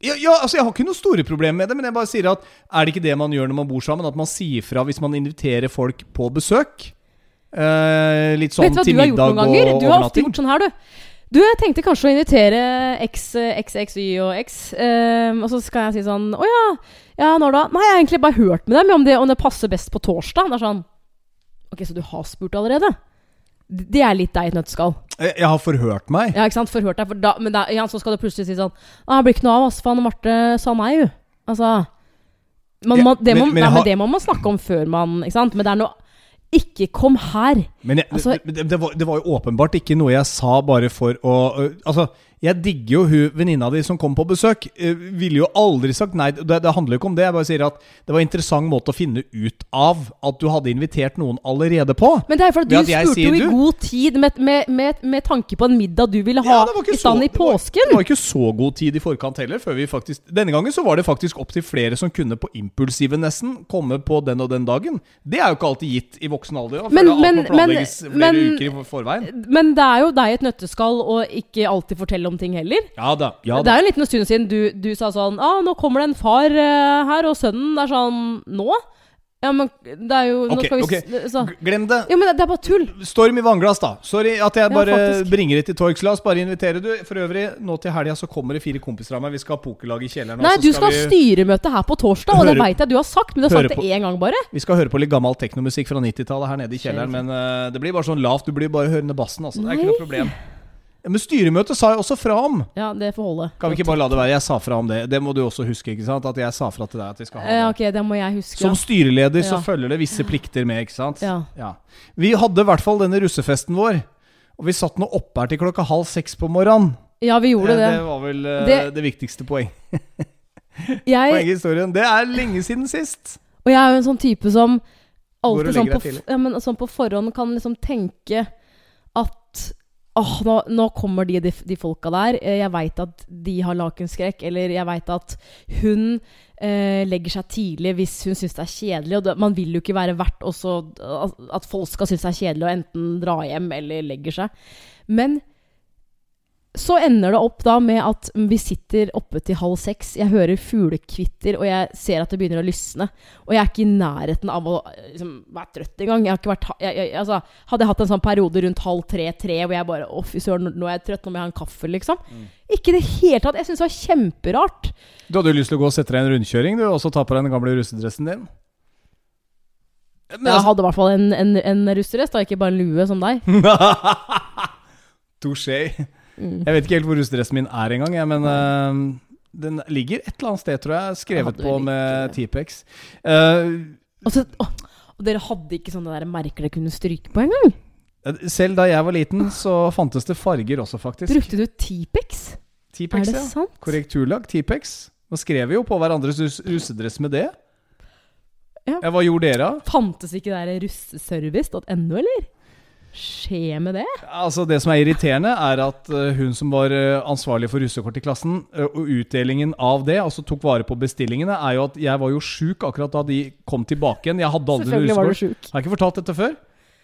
Ja, ja, altså Jeg har ikke noe store problemer med det, men jeg bare sier at er det ikke det man gjør når man bor sammen? At man sier fra hvis man inviterer folk på besøk? Eh, litt sånn til middag og overnatting. Vet du hva du har gjort noen ganger? Du har ofte gjort sånn her, du. Du, jeg tenkte kanskje å invitere X, X, X, Y og X. Um, og så skal jeg si sånn Å ja, ja, når da? Nei, jeg har egentlig bare hørt med dem om det, om det passer best på torsdag. Det er sånn Ok, så du har spurt allerede? Det er litt deg i et nøtteskall. Jeg, jeg har forhørt meg. Ja, ikke sant? Forhørt deg. For da, men da, ja, så skal du plutselig si sånn Nei, Det blir ikke noe av, ass. Anne Marte sa nei, jo. Altså man, man, det, må, men- men nei, men det må man snakke om før man Ikke sant? Men det er noe Ikke kom her! Men jeg, Altså- det, det, var, det var jo åpenbart ikke noe jeg sa bare for å Altså, jeg digger jo hun venninna di som kom på besøk. Uh, ville jo aldri sagt nei. Det, det handler jo ikke om det. Jeg bare sier at det var en interessant måte å finne ut av at du hadde invitert noen allerede på. Men det er fordi du spurte jo i du- god tid med, med, med, med tanke på en middag du ville ha Ja, i stand i det var- påsken. Det var ikke så god tid i forkant heller. Før vi faktisk, denne gangen så var det faktisk opp til flere som kunne på impulsive nesten komme på den og den dagen. Det er jo ikke alltid gitt i voksen alder. Men- men- men-. Men det er jo deg et nøtteskall å ikke alltid fortelle om ting heller. Ja da. ja Det er jo en liten stund siden du, du sa sånn ah, 'Nå kommer det en far uh, her, og sønnen er sånn Nå?' Ja, men det er jo nå Ok, skal vi, ok. så. Glem det. Ja, men det, det er bare tull. Storm i vannglass, da. Sorry at jeg bare ja, bringer det til torgs. La oss bare invitere. Du, for øvrig, nå til helga så kommer det fire kompiser av meg. Vi skal ha pokerlag i kjelleren. Nei, så du skal ha vi, styremøte her på torsdag, og det veit jeg du har sagt, men du har sagt det én gang bare. vi skal høre på litt gammel teknomusikk fra 90-tallet her nede i kjelleren. Men uh, det blir bare sånn lavt. Du blir bare hørende bassen. Altså. Det er ikke noe problem. Ja, men styremøtet sa jeg også fra om. Ja, det får holde. Kan vi ikke bare la det være? Jeg sa fra om det. Det må du også huske, ikke sant? At jeg sa fra til deg at vi skal ha Ja, det. ok, det må jeg huske. Som styreleder så følger det visse plikter med, ikke sant? Ja. Vi hadde i hvert fall denne russefesten vår. Og vi satt nå oppe her til klokka halv seks på morgenen. Ja, vi gjorde Eh, det. Det var vel uh, Det- det, viktigste poeng. Jeg, poenget i historien. Det er lenge siden sist. og jeg er jo en sånn type som alltid sånn på, ja, men sånn på forhånd kan liksom tenke at oh, nå, nå kommer de, de, de folka der. Eh, Jeg veit at de har lakenskrekk. Eller jeg veit at hun eh, legger seg tidlig hvis hun syns det er kjedelig. Og det, man vil jo ikke være verdt også at folk skal synes det er kjedelig og enten dra hjem eller legger seg. Men så ender det opp da med at vi sitter oppe til halv seks. Jeg hører fuglekvitter, og jeg ser at det begynner å lysne. Og jeg er ikke i nærheten av å liksom, være trøtt engang. Jeg har ikke vært, jeg, jeg, altså, hadde jeg hatt en sånn periode rundt halv tre-tre hvor jeg bare Å, fy søren, nå er jeg trøtt, nå må jeg ha en kaffe, liksom. Ikke i det hele tatt. Jeg syns det var kjemperart. Du hadde jo lyst til å gå og sette deg i en rundkjøring, du, og så ta på deg den gamle russedressen din. Men Jeg hadde i hvert fall en, en, en russedress, da, ikke bare en lue som deg. Touché. Mm. Jeg vet ikke helt hvor russedressen min er engang, jeg, men uh, den ligger et eller annet sted, tror jeg. Skrevet på vel med T-pex. Eh, Og, så, og dere hadde ikke sånne der merker dere kunne stryke på engang? selv da jeg var liten, så fantes det farger også, faktisk. Brukte du T-pex? Er det ja. sant? Korrekturlag, T-pex. Nå skrev vi jo på hverandres rus russedress med det. Ja. Hva gjorde dere? da? Fantes ikke det der russeservice.no, eller? Skje med det? Altså Det som er irriterende, er at eh, hun som var eh, ansvarlig for russekort i klassen, eh, og utdelingen av det, altså tok vare på bestillingene, er jo at jeg var jo sjuk akkurat da de kom tilbake igjen. Jeg hadde aldri russekort. Var du syk. Har jeg ikke fortalt dette før?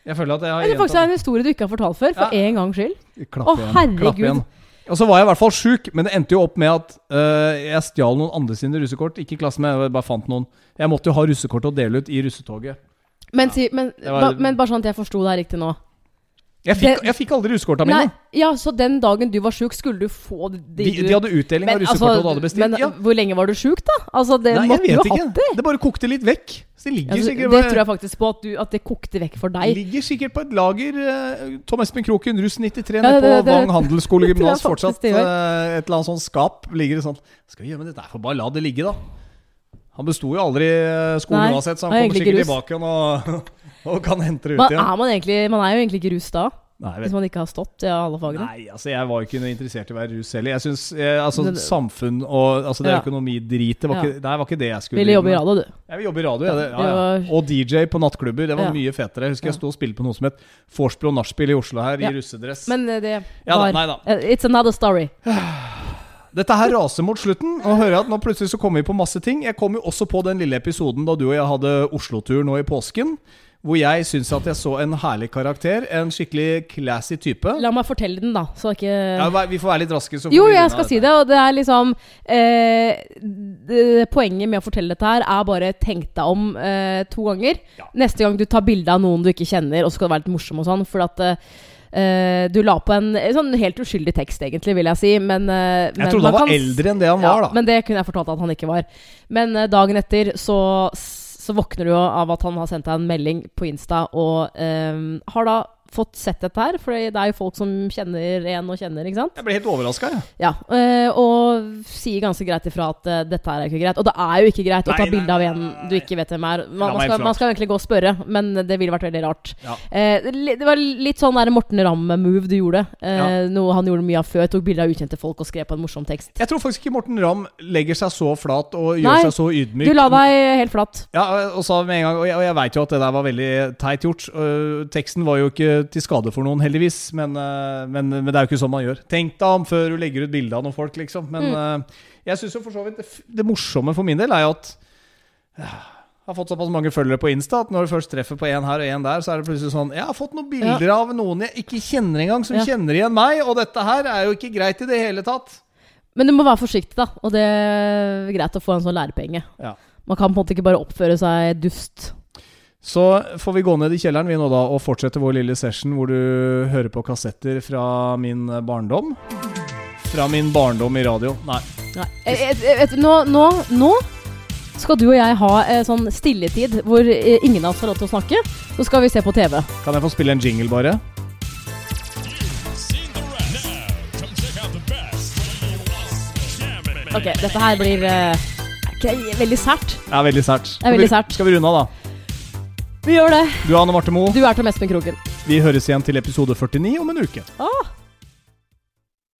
Jeg føler at jeg har Det er faktisk en historie du ikke har fortalt før, for Ja. en gangs skyld. Klapp Å, herregud. Klapp igjen. Og så var jeg i hvert fall sjuk, men det endte jo opp med at uh, jeg stjal noen andre sine russekort. Ikke i klassen men jeg bare fant noen. Jeg måtte jo ha russekort å dele ut i russetoget. Men, si, men, men bare sånn at jeg forsto deg riktig nå. Jeg fikk, jeg fikk aldri russekorta mine. ja, Så den dagen du var sjuk, skulle du få de, De, de hadde utdeling av Men, altså, du hadde bestilt. men ja. hvor lenge var du sjuk, da? Altså, Det Nei, jeg måtte jeg vet du ikke. hatt det. Det bare kokte litt vekk. Det ligger Altså, sikkert det tror jeg faktisk på, at, du, at det kokte vekk for deg. Ligger sikkert på et lager. eh, Tom Espen Kroken, russ 93, Ja, nede på Vang handelsskole jeg gymnas. Fortsatt eh, et eller annet sånt skap. Ligger det sånn Skal vi gjøre med dette? her? Får bare la det ligge, da. Han besto jo aldri eh, skolen uansett, så han er kommer sikkert ikke tilbake igjen og, og kan hente det ut Man igjen. er, man, egentlig, man er jo egentlig ikke rus da, Nei, hvis man ikke har stått i alle fagene. Nei, altså jeg var jo ikke noe interessert i å være russ heller. Jeg synes, jeg, altså det- Samfunn og altså det Ja. økonomidritet var, Ja. var ikke det jeg skulle Ville jobbe i radio, du. Jeg vil jobbe i radio, jeg. Det, ja, ja. Og DJ på nattklubber. Det var mye fetere. Jeg husker jeg sto og spilte på noe som het Vorspiel og nachspiel i Oslo her, i russedress. Men eh, det Ja da, var nei da. eh, It's another story. Dette her raser mot slutten. Og hører at nå plutselig så kommer vi på masse ting. Jeg kom jo også på den lille episoden da du og jeg hadde Oslo-tur nå i påsken. Hvor jeg syns at jeg så en herlig karakter. En skikkelig classy type. La meg fortelle den, da. Så ikke Ja, vi får være litt raske. Jo, jeg skal dette. si det, og det er liksom eh, det, Poenget med å fortelle dette her er bare tenk deg om eh, to ganger. Ja. Neste gang du tar bilde av noen du ikke kjenner, og så skal det være litt morsom og sånn, for at eh, eh, du la på en, sånn helt uskyldig tekst, egentlig, vil jeg si, men eh, Jeg men trodde han var kan eldre enn det han ja, var, da. Men det kunne jeg fortalt at han ikke var. Men eh, dagen etter så, så våkner du jo av at han har sendt deg en melding på Insta, og um, har da fått sett dette her, for det er jo folk som kjenner en og kjenner, ikke sant? Jeg ble helt overraska, jeg. Ja, ja, og sier ganske greit ifra at øh, dette her er ikke greit. Og det er jo ikke greit å ta nei, bilde av en nei, nei. du ikke vet hvem er. Man, man, skal, man skal egentlig gå og spørre, men det ville vært veldig rart. Ja. Eh, det var litt sånn der Morten Ramm-move du gjorde. Eh, Ja. Noe han gjorde mye av før. Tok bilde av ukjente folk og skrev på en morsom tekst. Jeg tror faktisk ikke Morten Ramm legger seg så flat og gjør Nei, seg så ydmyk. Du la deg helt flat. Ja, og sa med en gang Og jeg, og jeg veit jo at det der var veldig teit gjort. Teksten var jo ikke til skade for noen, heldigvis. Men, øh, men, men det er jo ikke sånn man gjør. Tenk deg om før du legger ut bilde av noen folk, liksom. Men Mm. øh, jeg syns jo for så vidt det, det morsomme for min del er jo at ja, jeg har fått såpass mange følgere på Insta at når du først treffer på en her og en der, så er det plutselig sånn Jeg har fått noen bilder av noen jeg ikke kjenner engang, som Ja. kjenner igjen meg, og dette her er jo ikke greit i det hele tatt. Men du må være forsiktig, da. Og det er greit å få en sånn lærepenge. Ja. Man kan på en måte ikke bare oppføre seg dust. Så får vi gå ned i kjelleren vi nå da og fortsette vår lille session hvor du hører på kassetter fra min barndom. Fra min barndom i radio. Nei. Nei. Jeg, jeg, jeg, nå, nå, nå skal du og jeg ha eh, sånn stilletid hvor eh, ingen av oss har lov til å snakke. Så skal vi se på TV. Kan jeg få spille en jingle, bare? Ok, dette her blir eh, ikke veldig sært. Det er veldig sært. Skal vi-. Skal vi runde av, da? Vi gjør det. Du er Anne Marte Moe. Du er Tom Espen Kroken. Vi høres igjen til episode 49 om en uke. Ah,